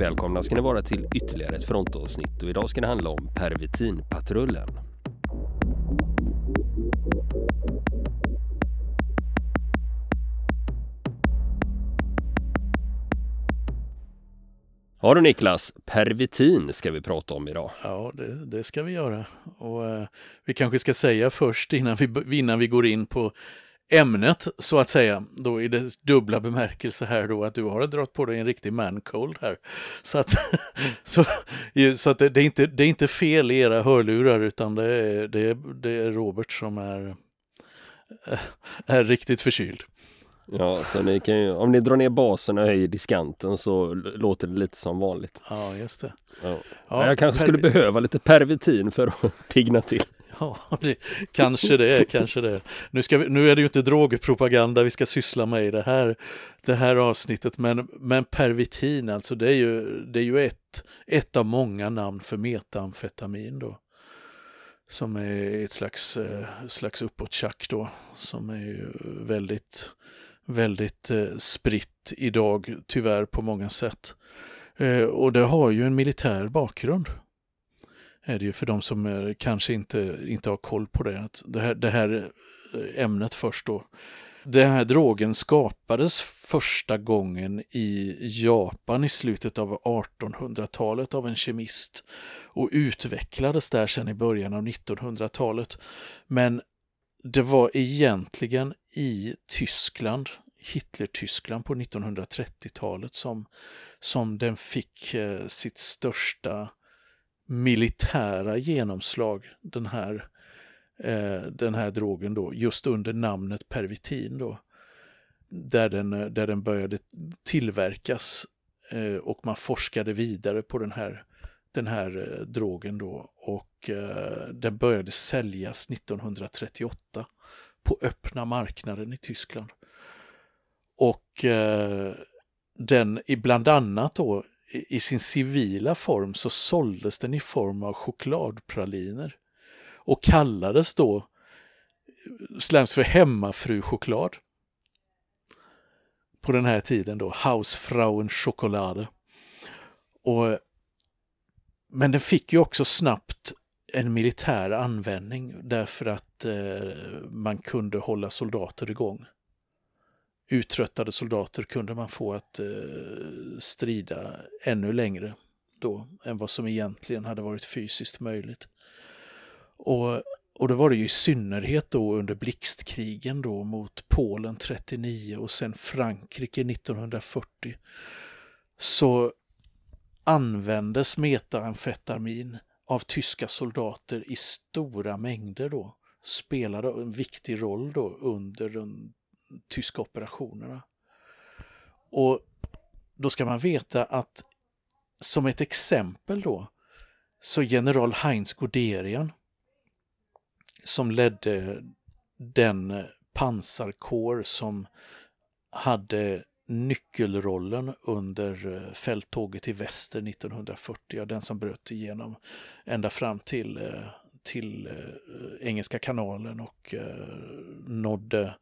Välkomna ska ni vara till ytterligare ett frontavsnitt och idag ska det handla om pervitinpatrullen. Ja du Niklas, pervitin ska vi prata om idag. Ja, det, det ska vi göra. Och eh, Vi kanske ska säga först innan vi, innan vi går in på ämnet så att säga, då i dess dubbla bemärkelse här då att du har dragit på dig en riktig mancold här. Så att, så, så att det, det, är inte, det är inte fel i era hörlurar utan det är, det är, det är Robert som är, är riktigt förkyld. Ja, så ni kan ju, om ni drar ner basen och höjer diskanten så låter det lite som vanligt. Ja, just det. Ja. Ja, jag kanske skulle behöva lite pervitin för att pigna till. Ja, det, kanske det, kanske det. Nu, ska vi, nu är det ju inte drogpropaganda vi ska syssla med i det här, det här avsnittet, men, men pervitin alltså, det är ju, det är ju ett, ett av många namn för metamfetamin då. Som är ett slags, eh, slags uppåttjack då, som är ju väldigt, väldigt eh, spritt idag, tyvärr på många sätt. Eh, och det har ju en militär bakgrund är det ju för de som är, kanske inte, inte har koll på det. Att det, här, det här eh, ämnet först då. Den här drogen skapades första gången i Japan i slutet av 1800-talet av en kemist och utvecklades där sedan i början av 1900-talet. Men det var egentligen i Tyskland, Hitler-Tyskland på 1930-talet som, som den fick eh, sitt största militära genomslag, den här, eh, den här drogen då, just under namnet pervitin då. Där den, eh, där den började tillverkas eh, och man forskade vidare på den här, den här eh, drogen då och eh, den började säljas 1938 på öppna marknaden i Tyskland. Och eh, den, bland annat då i sin civila form så såldes den i form av chokladpraliner och kallades då eh, släms för hemmafru-choklad. På den här tiden då, Hausfrauen Schokolade. Och, men den fick ju också snabbt en militär användning därför att eh, man kunde hålla soldater igång uttröttade soldater kunde man få att eh, strida ännu längre då än vad som egentligen hade varit fysiskt möjligt. Och, och då var det ju i synnerhet då under blixtkrigen då mot Polen 39 och sen Frankrike 1940 så användes metaamfetamin av tyska soldater i stora mängder då spelade en viktig roll då under den tyska operationerna. Och då ska man veta att som ett exempel då så general Heinz Guderian som ledde den pansarkår som hade nyckelrollen under eh, fälttåget i väster 1940, den som bröt igenom ända fram till, eh, till eh, Engelska kanalen och nådde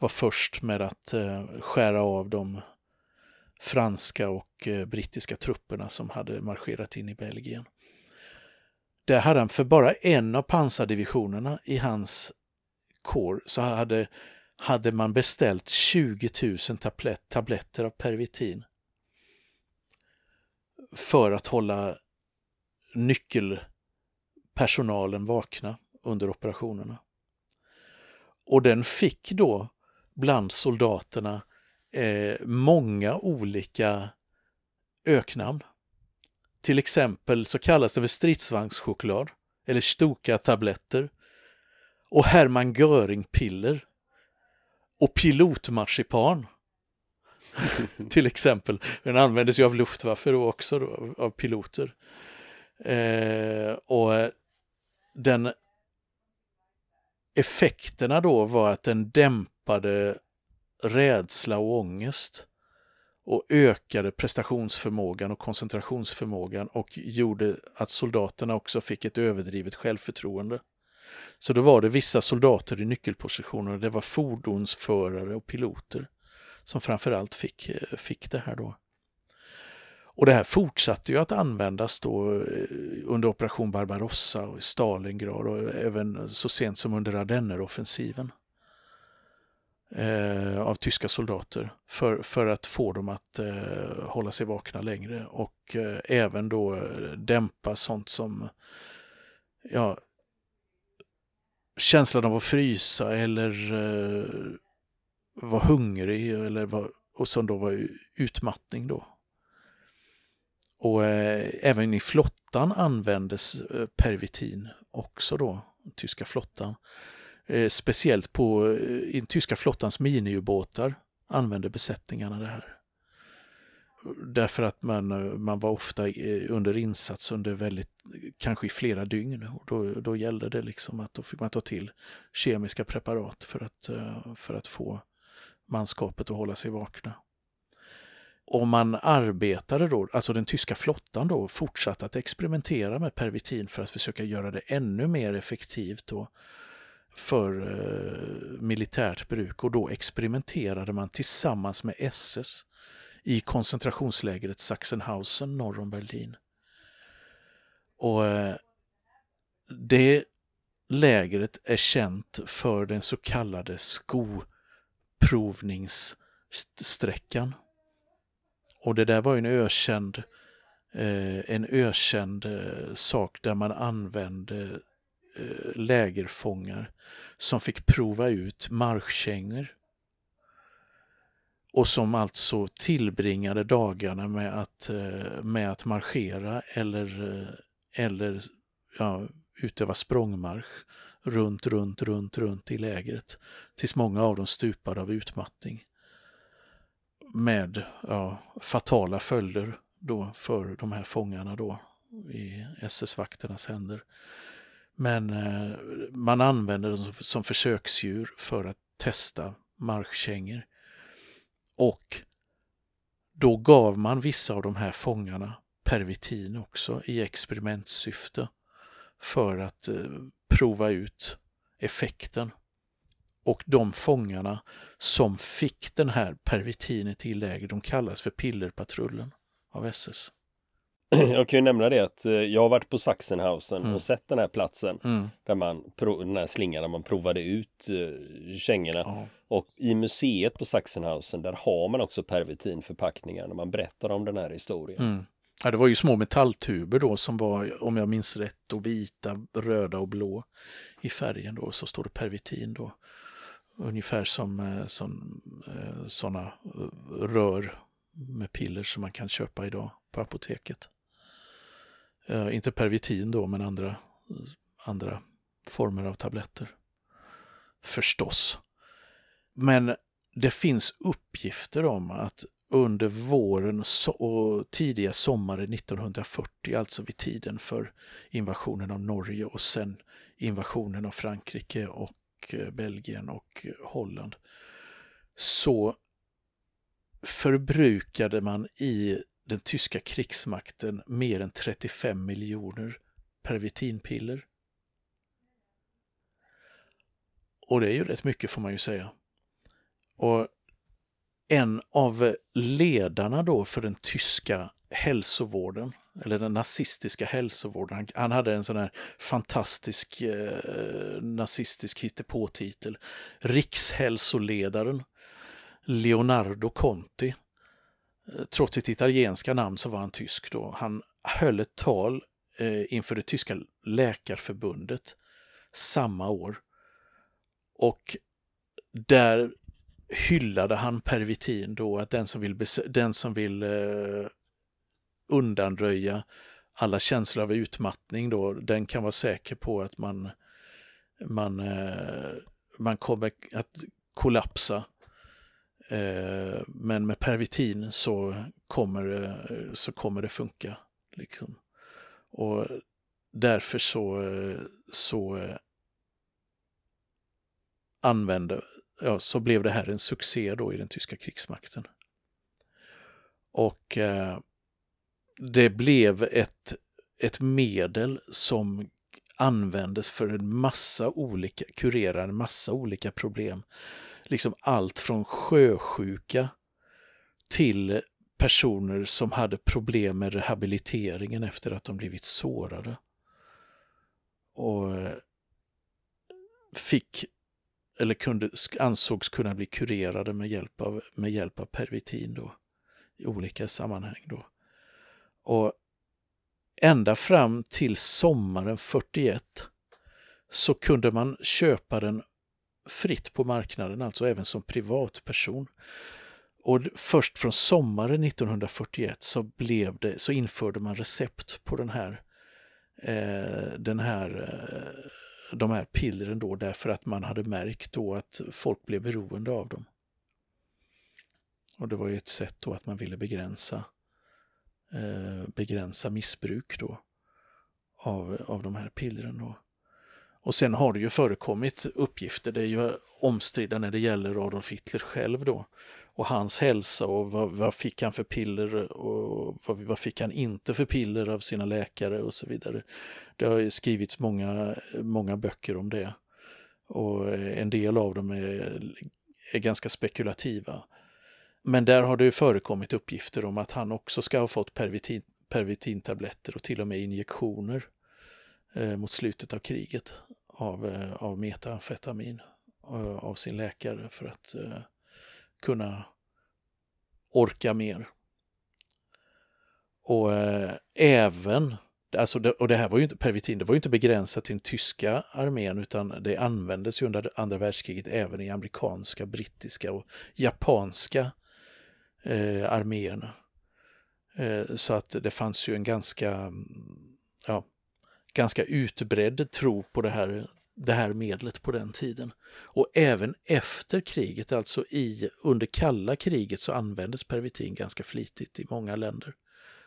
var först med att eh, skära av de franska och eh, brittiska trupperna som hade marscherat in i Belgien. Där hade han för bara en av pansardivisionerna i hans kår så hade, hade man beställt 20 000 tablett, tabletter av pervitin för att hålla nyckelpersonalen vakna under operationerna. Och den fick då bland soldaterna eh, många olika öknamn. Till exempel så kallas det för stridsvagnschoklad eller Stuka-tabletter och Hermann Göring-piller och pilotmarsipan. till exempel. Den användes ju av Luftwaffe då också, då, av piloter. Eh, och den effekterna då var att den dämpade skapade rädsla och ångest och ökade prestationsförmågan och koncentrationsförmågan och gjorde att soldaterna också fick ett överdrivet självförtroende. Så då var det vissa soldater i nyckelpositioner, det var fordonsförare och piloter som framförallt fick, eh, fick det här då. Och det här fortsatte ju att användas då eh, under operation Barbarossa och i Stalingrad och även så sent som under Ardenneroffensiven eh, av tyska soldater för, för att få dem att eh, hålla sig vakna längre och eh, även då eh, dämpa sånt som ja, känslan av att frysa eller eh, vara hungrig eller var, och som då var utmattning då. Och eh, även i flottan användes eh, pervitin också då, tyska flottan. Eh, speciellt på eh, tyska flottans miniubåtar använde besättningarna det här. Därför att man, eh, man var ofta eh, under insats under väldigt, kanske i flera dygn. Och då, då gällde det liksom att då fick man ta till kemiska preparat för att, eh, för att få manskapet att hålla sig vakna. Om man arbetade då, alltså den tyska flottan då, fortsatte att experimentera med pervitin för att försöka göra det ännu mer effektivt då för eh, militärt bruk och då experimenterade man tillsammans med SS i koncentrationslägret Sachsenhausen norr om Berlin. Och eh, det lägret är känt för den så kallade skoprovningssträckan. Och det där var en ökänd, eh, en ökänd eh, sak där man använde eh, Eh, lägerfångar som fick prova ut marschkängor. Och som alltså tillbringade dagarna med att, eh, med att marschera eller, eh, eller ja, utöva språngmarsch runt, runt, runt, runt i lägret tills många av dem stupade av utmattning med ja, fatala följder då för de här fångarna då i SS-vakternas händer. Men eh, man använder dem som, försöksdjur för att testa marschkängor. Och då gav man vissa av de här fångarna pervitin också i experimentsyfte för att eh, prova ut effekten och de fångarna som fick den här pervitinet i läger, de kallas för pillerpatrullen av SS. Jag kan ju nämna det att eh, jag har varit på Sachsenhausen mm. och sett den här platsen mm. där man, den här slingan där man provade ut uh, kängorna. Ja. Och i museet på Sachsenhausen där har man också pervitinförpackningar när man berättar om den här historien. Mm. Ja, det var ju små metalltuber då som var, om jag minns rätt, och vita, röda och blå i färgen då, så står det pervitin då. Ungefär som, eh, sådana rör med piller som man kan köpa idag på apoteket. Eh, inte pervitin då, men andra, andra former av tabletter. Förstås. Men det finns uppgifter om att under våren och tidiga sommaren 1940, alltså vid tiden för invasionen av Norge och sen invasionen av Frankrike och eh, Belgien och eh, Holland så förbrukade man i den tyska krigsmakten mer än 35 miljoner pervitinpiller. Och det är ju rätt mycket får man ju säga. Och en av ledarna då för den tyska hälsovården, eller den nazistiska hälsovården. Han, han hade en sån här fantastisk eh, nazistisk hittepåtitel. Rikshälsoledaren Leonardo Conti. Eh, trots sitt italienska namn så var han tysk då. Han höll ett tal eh, inför det tyska läkarförbundet samma år. Och där hyllade han pervitin då, att den som vill, den som vill eh, undanröja alla känslor av utmattning då, den kan vara säker på att man, man, eh, man kommer att kollapsa. Eh, men med pervitin så kommer, så kommer det funka. Liksom. Och därför så, så eh, använde, ja, så blev det här en succé då i den tyska krigsmakten. Och eh, det blev ett, ett medel som användes för en massa olika, kurera en massa olika problem. Liksom allt från sjösjuka till personer som hade problem med rehabiliteringen efter att de blivit sårade. Och eh, fick eller kunde, ansågs kunna bli kurerade med hjälp av, med hjälp av pervitin då, i olika sammanhang. Då. Och ända fram till sommaren 41 så kunde man köpa den fritt på marknaden, alltså även som privatperson. Och först från sommaren 1941 så, blev det, så införde man recept på den här, eh, den här, eh, de här pillren då därför att man hade märkt då att folk blev beroende av dem. Och det var ju ett sätt då att man ville begränsa, eh, begränsa missbruk då av, av de här pillren. Då. Och sen har det ju förekommit uppgifter, det är ju omstridda när det gäller Adolf Hitler själv då. Och hans hälsa och vad, vad fick han för piller och vad, vad, fick han inte för piller av sina läkare och så vidare. Det har ju skrivits många, många böcker om det. Och eh, en del av dem är, är ganska spekulativa. Men där har det ju förekommit uppgifter om att han också ska ha fått pervitin, pervitintabletter och till och med injektioner eh, mot slutet av kriget av, eh, av metamfetamin eh, av sin läkare för att eh, kunna orka mer. Och eh, även, alltså det, och det här var ju inte, pervitin, det var ju inte begränsat till den tyska armén utan det användes ju under andra världskriget även i amerikanska, brittiska och japanska eh, arméerna. Eh, så att det fanns ju en ganska, mm, ja, ganska utbredd tro på det här, det här medlet på den tiden. Och även efter kriget, alltså i, under kalla kriget, så användes pervitin ganska flitigt i många länder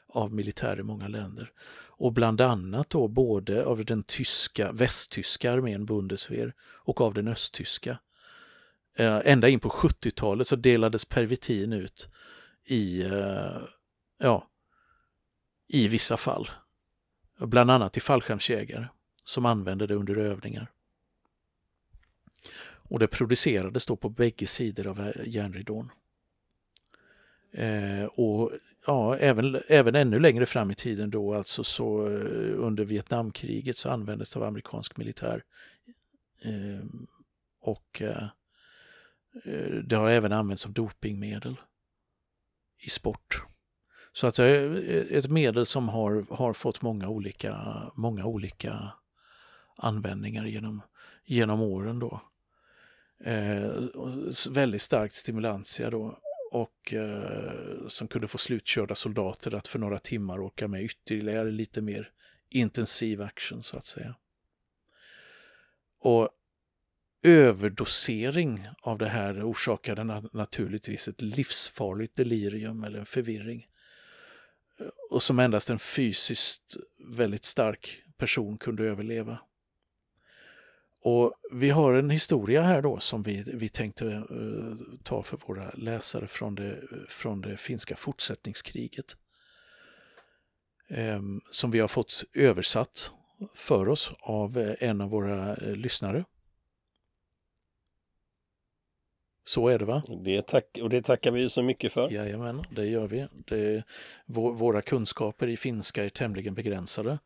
av militär i många länder. Och bland annat då både av den tyska, västtyska armén Bundeswehr och av den östtyska. Eh, ända in på 70-talet så delades pervitin ut i, eh, ja, i vissa fall bland annat till fallskärmsjägare som använde det under övningar. Och det producerades då på bägge sidor av järnridån. Eh, och ja, även, även ännu längre fram i tiden då, alltså så eh, under Vietnamkriget så användes det av amerikansk militär. Eh, och eh, eh det har även använts som dopingmedel i sport. Så att det är eh, ett medel som har, har fått många olika, många olika användningar genom, genom åren. Då. Eh, väldigt starkt stimulantia då och eh, som kunde få slutkörda soldater att för några timmar åka med ytterligare lite mer intensiv action så att säga. Och överdosering av det här orsakade naturligtvis ett livsfarligt delirium eller en förvirring och som endast en fysiskt väldigt stark person kunde överleva. Och vi har en historia här då som vi, vi tänkte uh, ta för våra läsare från det, från det finska fortsättningskriget. Um, som vi har fått översatt för oss av uh, en av våra uh, lyssnare. Så är det va? Det tack, och det tackar vi så mycket för. Jajamän, det gör vi. Det, våra kunskaper i finska är tämligen begränsade.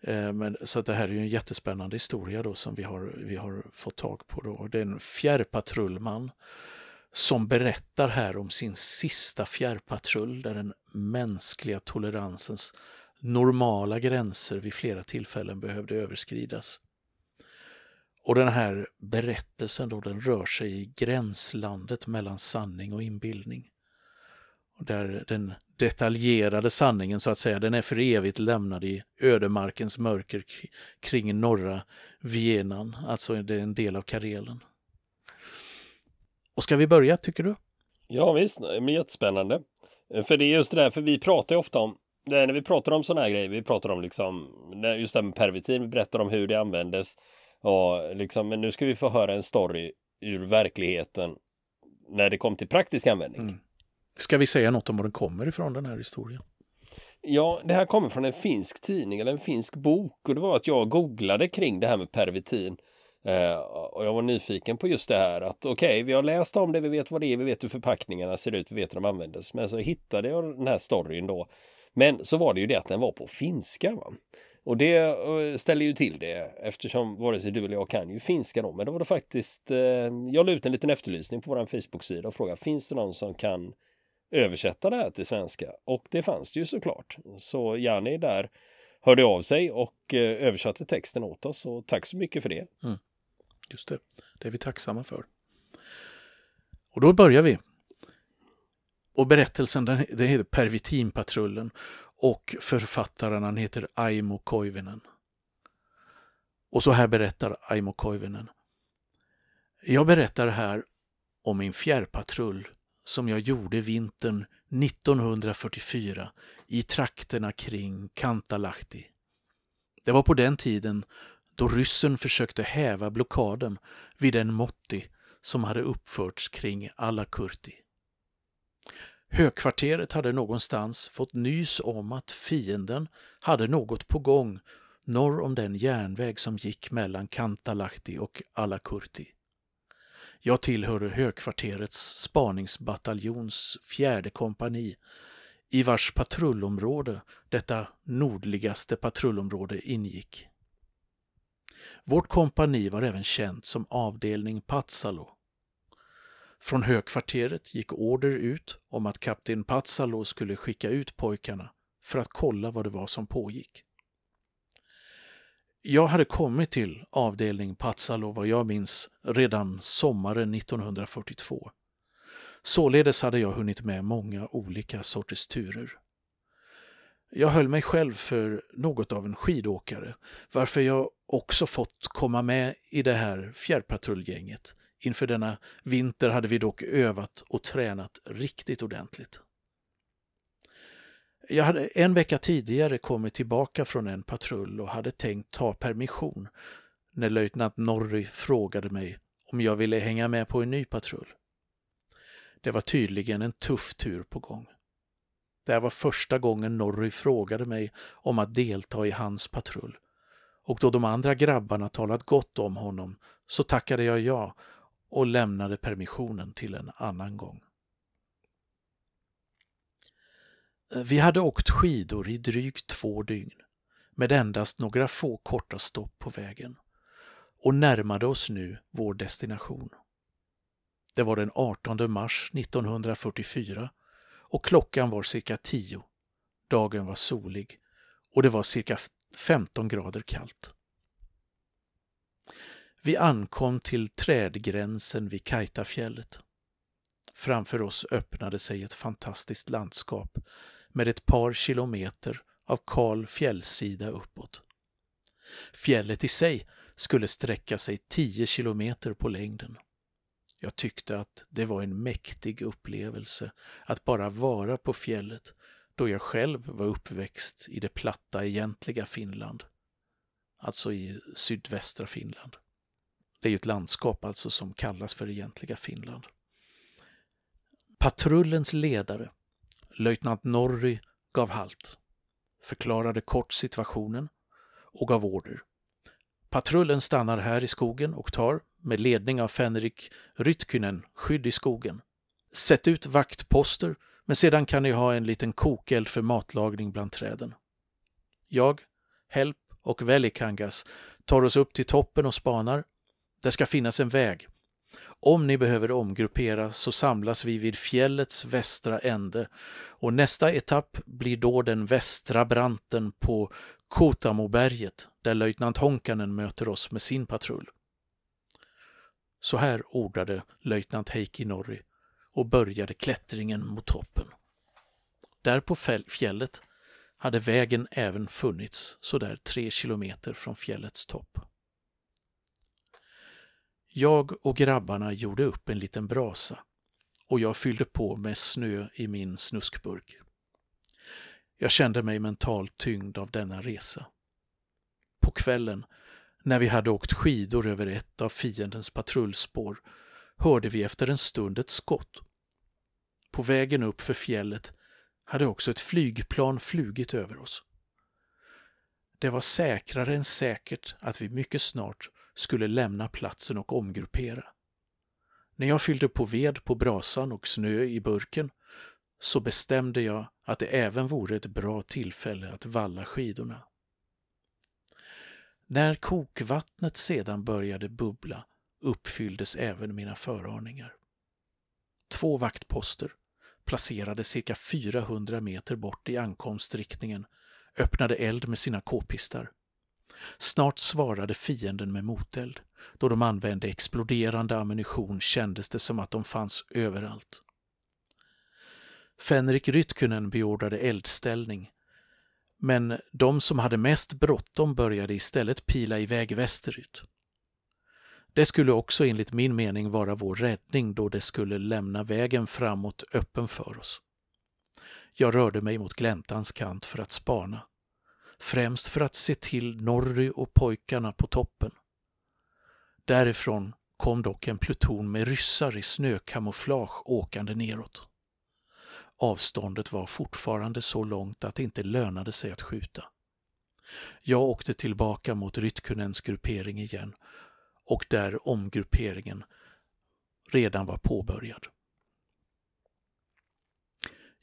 Eh, men, så det här är ju en jättespännande historia då som vi har, vi har fått tag på. Då. Det är en fjärrpatrullman som berättar här om sin sista fjärrpatrull där den mänskliga toleransens normala gränser vid flera tillfällen behövde överskridas. Och den här berättelsen då, den rör sig i gränslandet mellan sanning och inbildning. Och där den detaljerade sanningen så att säga, den är för evigt lämnad i ödemarkens mörker kring norra Vienan, alltså det är en del av Karelen. Och ska vi börja tycker du? Ja visst, det blir jättespännande. För det är just det där, för vi pratar ju ofta om det är när vi pratar om sådana här grejer, vi pratar om liksom just det här med pervitin, vi berättar om hur det användes Ja, liksom, men nu ska vi få höra en story ur verkligheten när det kom till praktisk användning. Mm. Ska vi säga något om var den kommer ifrån den här historien? Ja, det här kommer från en finsk tidning eller en finsk bok och det var att jag googlade kring det här med pervitin Eh, och jag var nyfiken på just det här att okej, okay, vi har läst om det, vi vet vad det är, vi vet hur förpackningarna ser ut, vi vet hur de användes. Men så hittade jag den här storyn då. Men så var det ju det att den var på finska. Va? Och det ställer ju till det eftersom vare sig du eller jag kan ju finska då. Men då var det faktiskt, eh, jag la ut en liten efterlysning på vår Facebook-sida och frågade finns det någon som kan översätta det här till svenska? Och det fanns det ju såklart. Så Jani där hörde av sig och eh, översatte texten åt oss och tack så mycket för det. Mm. Just det, det är vi tacksamma för. Och då börjar vi. Och berättelsen den, den heter Pervitinpatrullen och författaren han heter Aimo Koivinen. Och så här berättar Aimo Koivinen. Jag berättar här om min fjärrpatrull som jag gjorde vintern 1944 i trakterna kring Kantalahti. Det var på den tiden då ryssen försökte häva blockaden vid den motti som hade uppförts kring Alakurti. Högkvarteret hade någonstans fått nys om att fienden hade något på gång norr om den järnväg som gick mellan Kantalahti och Alakurti. Jag tillhörde högkvarterets spaningsbataljons fjärde kompani i vars patrullområde detta nordligaste patrullområde ingick. Vårt kompani var även känt som avdelning Patsalo. Från högkvarteret gick order ut om att kapten Patsalo skulle skicka ut pojkarna för att kolla vad det var som pågick. Jag hade kommit till avdelning Patsalo vad jag minns redan sommaren 1942. Således hade jag hunnit med många olika sorters turer. Jag höll mig själv för något av en skidåkare, varför jag också fått komma med i det här fjärrpatrullgänget. Inför denna vinter hade vi dock övat och tränat riktigt ordentligt. Jag hade en vecka tidigare kommit tillbaka från en patrull och hade tänkt ta permission när löjtnant Norry frågade mig om jag ville hänga med på en ny patrull. Det var tydligen en tuff tur på gång. Det här var första gången Norry frågade mig om att delta i hans patrull. Och då de andra grabbarna talat gott om honom så tackade jag ja och lämnade permissionen till en annan gång. Vi hade åkt skidor i drygt två dygn med endast några få korta stopp på vägen och närmade oss nu vår destination. Det var den 18 mars 1944 och klockan var cirka 10. Dagen var solig och det var cirka 15 grader kallt. Vi ankom till trädgränsen vid Kajtafjället. Framför oss öppnade sig ett fantastiskt landskap med ett par kilometer av kal fjällsida uppåt. Fjället i sig skulle sträcka sig 10 kilometer på längden. Jag tyckte att det var en mäktig upplevelse att bara vara på fjället då jag själv var uppväxt i det platta egentliga Finland. Alltså i sydvästra Finland. Det är ju ett landskap alltså som kallas för egentliga Finland. Patrullens ledare, löjtnant Norry, gav halt, förklarade kort situationen och gav order. Patrullen stannar här i skogen och tar, med ledning av Fenrik Rytkynen, skydd i skogen. Sätt ut vaktposter, men sedan kan ni ha en liten kokeld för matlagning bland träden. Jag, Help och Velikangas tar oss upp till toppen och spanar. Det ska finnas en väg. Om ni behöver omgruppera så samlas vi vid fjällets västra ände och nästa etapp blir då den västra branten på Kotamoberget där löjtnant Honkanen möter oss med sin patrull. Så här ordade löjtnant Heikki Norri och började klättringen mot toppen. Där på fjället hade vägen även funnits sådär tre kilometer från fjällets topp. Jag och grabbarna gjorde upp en liten brasa och jag fyllde på med snö i min snuskburk. Jag kände mig mentalt tyngd av denna resa. På kvällen, när vi hade åkt skidor över ett av fiendens patrullspår, hörde vi efter en stund ett skott. På vägen upp för fjället hade också ett flygplan flugit över oss. Det var säkrare än säkert att vi mycket snart skulle lämna platsen och omgruppera. När jag fyllde på ved på brasan och snö i burken så bestämde jag att det även vore ett bra tillfälle att valla skidorna. När kokvattnet sedan började bubbla uppfylldes även mina föraningar. Två vaktposter, placerade cirka 400 meter bort i ankomstriktningen, öppnade eld med sina k-pistar. Snart svarade fienden med moteld. Då de använde exploderande ammunition kändes det som att de fanns överallt. Fenrik Rytkunen beordrade eldställning, men de som hade mest bråttom började istället pila iväg västerut. Det skulle också enligt min mening vara vår räddning då det skulle lämna vägen framåt öppen för oss. Jag rörde mig mot gläntans kant för att spana. Främst för att se till Norry och pojkarna på toppen. Därifrån kom dock en pluton med ryssar i snökamouflage åkande neråt. Avståndet var fortfarande så långt att det inte lönade sig att skjuta. Jag åkte tillbaka mot Rytkunens gruppering igen och där omgrupperingen redan var påbörjad.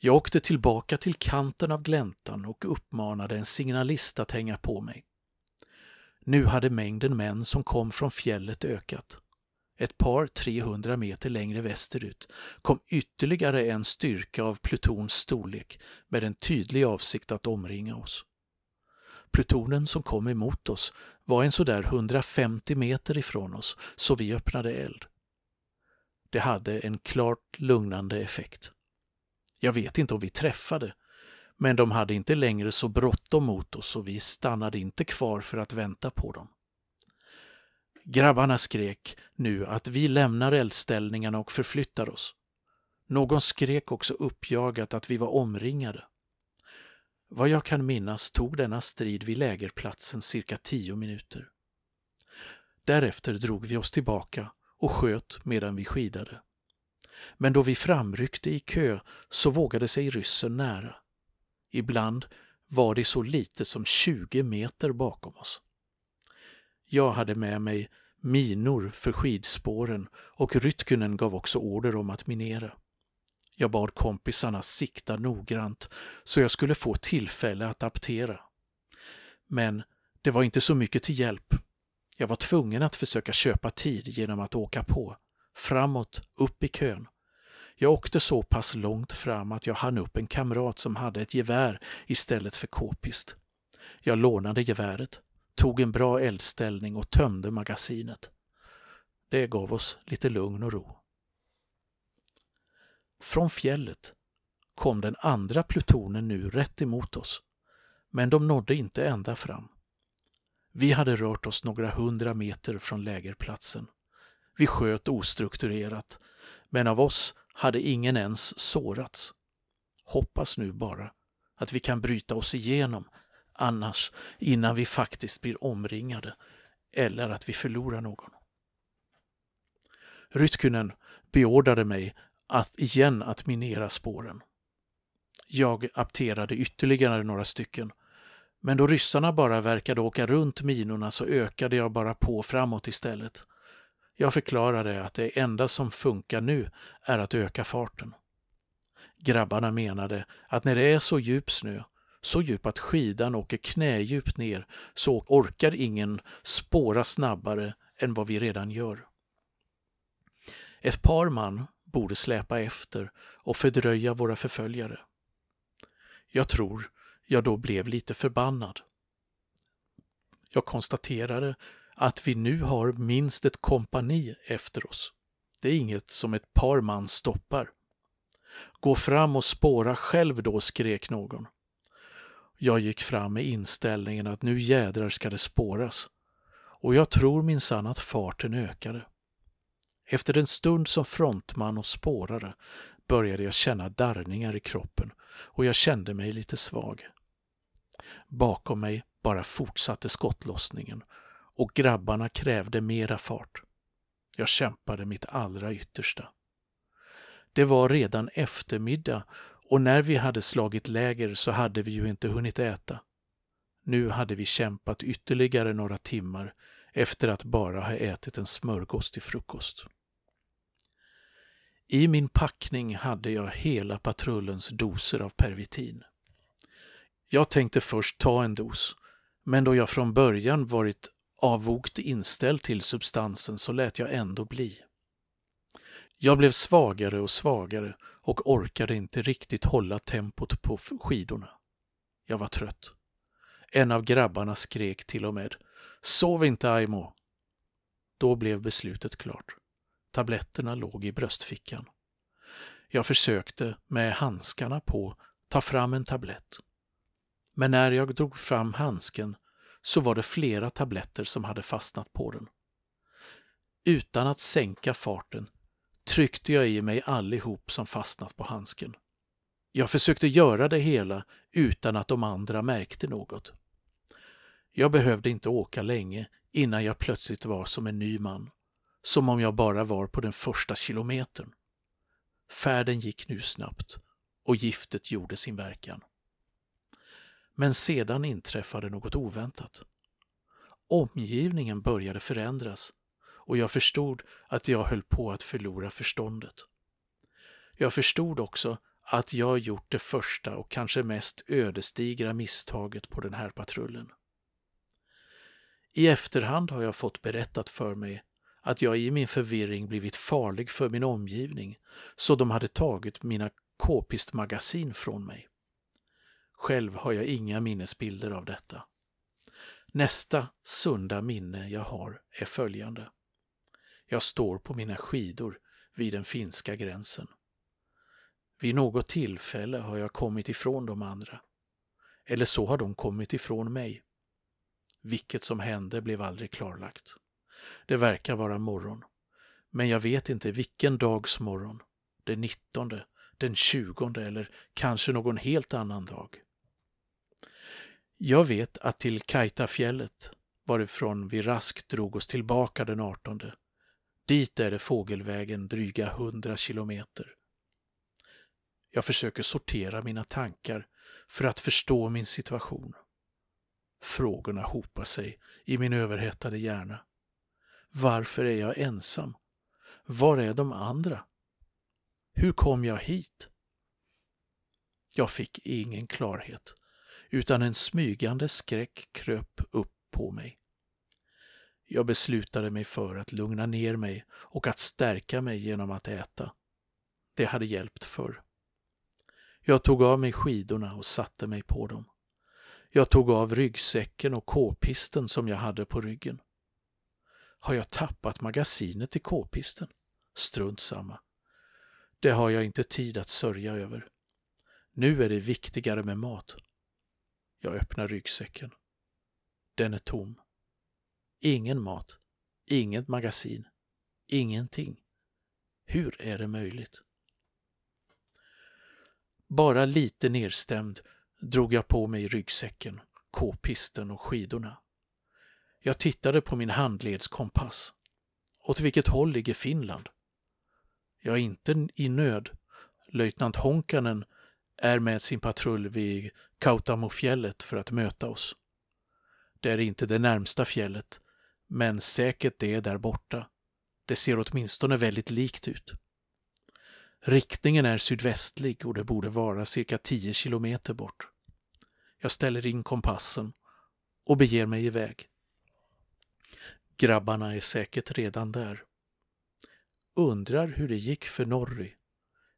Jag åkte tillbaka till kanten av gläntan och uppmanade en signalist att hänga på mig. Nu hade mängden män som kom från fjället ökat. Ett par 300 meter längre västerut kom ytterligare en styrka av plutons storlek med en tydlig avsikt att omringa oss. Plutonen som kom emot oss var en sådär 150 meter ifrån oss, så vi öppnade eld. Det hade en klart lugnande effekt. Jag vet inte om vi träffade, men de hade inte längre så bråttom mot oss och vi stannade inte kvar för att vänta på dem. Grabbarna skrek nu att vi lämnar eldställningarna och förflyttar oss. Någon skrek också uppjagat att vi var omringade. Vad jag kan minnas tog denna strid vid lägerplatsen cirka tio minuter. Därefter drog vi oss tillbaka och sköt medan vi skidade. Men då vi framryckte i kö så vågade sig ryssen nära. Ibland var det så lite som 20 meter bakom oss. Jag hade med mig minor för skidspåren och Rytkunen gav också order om att minera. Jag bad kompisarna sikta noggrant så jag skulle få tillfälle att aptera. Men det var inte så mycket till hjälp. Jag var tvungen att försöka köpa tid genom att åka på, framåt, upp i kön. Jag åkte så pass långt fram att jag hann upp en kamrat som hade ett gevär istället för k-pist. Jag lånade geväret, tog en bra eldställning och tömde magasinet. Det gav oss lite lugn och ro. Från fjället kom den andra plutonen nu rätt emot oss, men de nådde inte ända fram. Vi hade rört oss några hundra meter från lägerplatsen. Vi sköt ostrukturerat, men av oss hade ingen ens sårats. Hoppas nu bara att vi kan bryta oss igenom annars innan vi faktiskt blir omringade eller att vi förlorar någon. Rytkynen beordrade mig att igen att minera spåren. Jag apterade ytterligare några stycken, men då ryssarna bara verkade åka runt minorna så ökade jag bara på framåt istället. Jag förklarade att det enda som funkar nu är att öka farten. Grabbarna menade att när det är så djup snö, så djup att skidan åker knädjupt ner, så orkar ingen spåra snabbare än vad vi redan gör. Ett par man borde släpa efter och fördröja våra förföljare. Jag tror jag då blev lite förbannad. Jag konstaterade att vi nu har minst ett kompani efter oss. Det är inget som ett par man stoppar. Gå fram och spåra själv då, skrek någon. Jag gick fram med inställningen att nu jädrar ska det spåras. Och jag tror minsann att farten ökade. Efter en stund som frontman och spårare började jag känna darrningar i kroppen och jag kände mig lite svag. Bakom mig bara fortsatte skottlossningen och grabbarna krävde mera fart. Jag kämpade mitt allra yttersta. Det var redan eftermiddag och när vi hade slagit läger så hade vi ju inte hunnit äta. Nu hade vi kämpat ytterligare några timmar efter att bara ha ätit en smörgås till frukost. I min packning hade jag hela patrullens doser av pervitin. Jag tänkte först ta en dos, men då jag från början varit avvokt inställd till substansen så lät jag ändå bli. Jag blev svagare och svagare och orkade inte riktigt hålla tempot på skidorna. Jag var trött. En av grabbarna skrek till och med ”Sov inte Aimo!” Då blev beslutet klart. Tabletterna låg i bröstfickan. Jag försökte med handskarna på ta fram en tablett. Men när jag drog fram handsken så var det flera tabletter som hade fastnat på den. Utan att sänka farten tryckte jag i mig allihop som fastnat på handsken. Jag försökte göra det hela utan att de andra märkte något. Jag behövde inte åka länge innan jag plötsligt var som en ny man. Som om jag bara var på den första kilometern. Färden gick nu snabbt och giftet gjorde sin verkan. Men sedan inträffade något oväntat. Omgivningen började förändras och jag förstod att jag höll på att förlora förståndet. Jag förstod också att jag gjort det första och kanske mest ödesdigra misstaget på den här patrullen. I efterhand har jag fått berättat för mig att jag i min förvirring blivit farlig för min omgivning, så de hade tagit mina k-pistmagasin från mig. Själv har jag inga minnesbilder av detta. Nästa sunda minne jag har är följande. Jag står på mina skidor vid den finska gränsen. Vid något tillfälle har jag kommit ifrån de andra. Eller så har de kommit ifrån mig. Vilket som hände blev aldrig klarlagt. Det verkar vara morgon. Men jag vet inte vilken dags morgon. Den 19, den 20 eller kanske någon helt annan dag. Jag vet att till Kajtafjället, varifrån vi raskt drog oss tillbaka den 18, dit är det fågelvägen dryga 100 kilometer. Jag försöker sortera mina tankar för att förstå min situation. Frågorna hopar sig i min överhettade hjärna. Varför är jag ensam? Var är de andra? Hur kom jag hit? Jag fick ingen klarhet, utan en smygande skräck kröp upp på mig. Jag beslutade mig för att lugna ner mig och att stärka mig genom att äta. Det hade hjälpt förr. Jag tog av mig skidorna och satte mig på dem. Jag tog av ryggsäcken och k-pisten som jag hade på ryggen. Har jag tappat magasinet i k-pisten? Strunt samma. Det har jag inte tid att sörja över. Nu är det viktigare med mat. Jag öppnar ryggsäcken. Den är tom. Ingen mat, inget magasin, ingenting. Hur är det möjligt? Bara lite nedstämd drog jag på mig ryggsäcken, k-pisten och skidorna. Jag tittade på min handledskompass. Åt vilket håll ligger Finland? Jag är inte i nöd. Löjtnant Honkanen är med sin patrull vid Kautamofjället för att möta oss. Det är inte det närmsta fjället, men säkert det är där borta. Det ser åtminstone väldigt likt ut. Riktningen är sydvästlig och det borde vara cirka 10 kilometer bort. Jag ställer in kompassen och beger mig iväg. Grabbarna är säkert redan där. Undrar hur det gick för Norry.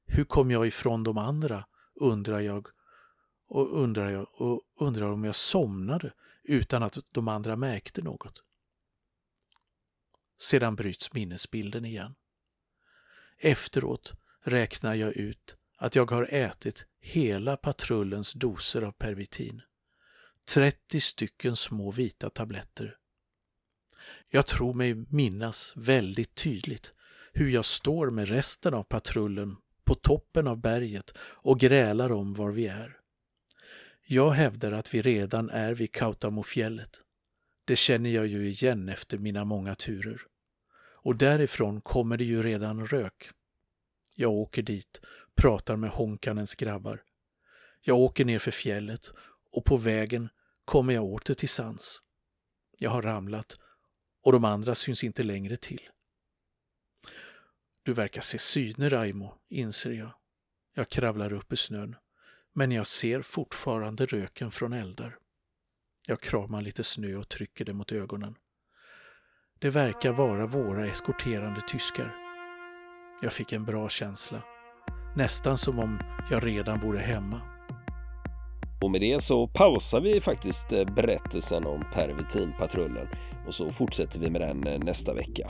Hur kom jag ifrån de andra, undrar jag och undrar jag och undrar om jag somnade utan att de andra märkte något. Sedan bryts minnesbilden igen. Efteråt räknar jag ut att jag har ätit hela patrullens doser av pervitin. 30 stycken små vita tabletter. Jag tror mig minnas väldigt tydligt hur jag står med resten av patrullen på toppen av berget och grälar om var vi är. Jag hävdar att vi redan är vid Kautamofjället. Det känner jag ju igen efter mina många turer. Och därifrån kommer det ju redan rök. Jag åker dit, pratar med Honkanens grabbar. Jag åker ner för fjället och på vägen kommer jag åter till sans. Jag har ramlat och de andra syns inte längre till. Du verkar se syner, Raimo, inser jag. Jag kravlar upp ur snön, men jag ser fortfarande röken från eldar. Jag kramar lite snö och trycker det mot ögonen. Det verkar vara våra eskorterande tyskar. Jag fick en bra känsla. Nästan som om jag redan vore hemma. Och med det så pausar vi faktiskt eh, berättelsen om Pervitinpatrullen och så fortsätter vi med den eh, nästa vecka.